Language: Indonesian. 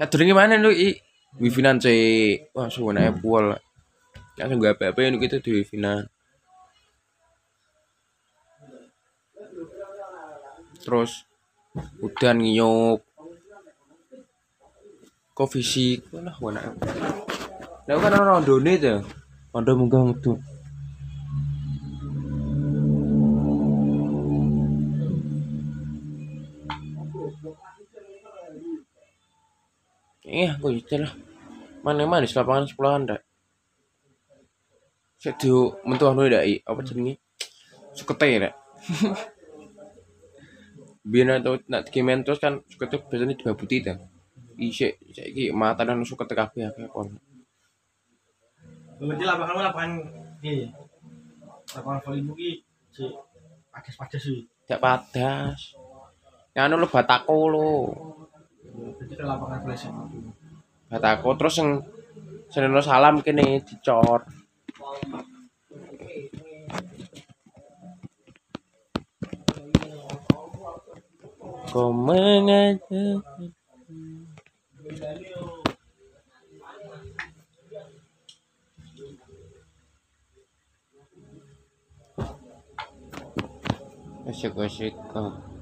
Ya durung mana lu i wifi-nan cek. Wah, suwenake pol. Ya sing gak apa-apa ini kita di wifi-nan. Terus udan ngiyuk. Kok fisik lah wanake. Lah kan ono rondone to. Rondo munggah metu. Iya, aku itu lah. Mana mana di lapangan sekolahan dak. Saya tuh mentuh anu dak i, apa jenenge? Sukete dak. Biar tau nak kimen terus kan sukete biasanya dibabuti ta. Isik saiki mata dan sukete kabeh akeh kon. Berarti lapangan lu lapangan iki. Lapangan voli ki si sih. Jak padas. Ya anu lo batako lo. Ke lapangan voli sama. Batako terus yang Seneno salam kene dicor. Kau mengajak Asyik asyik kau.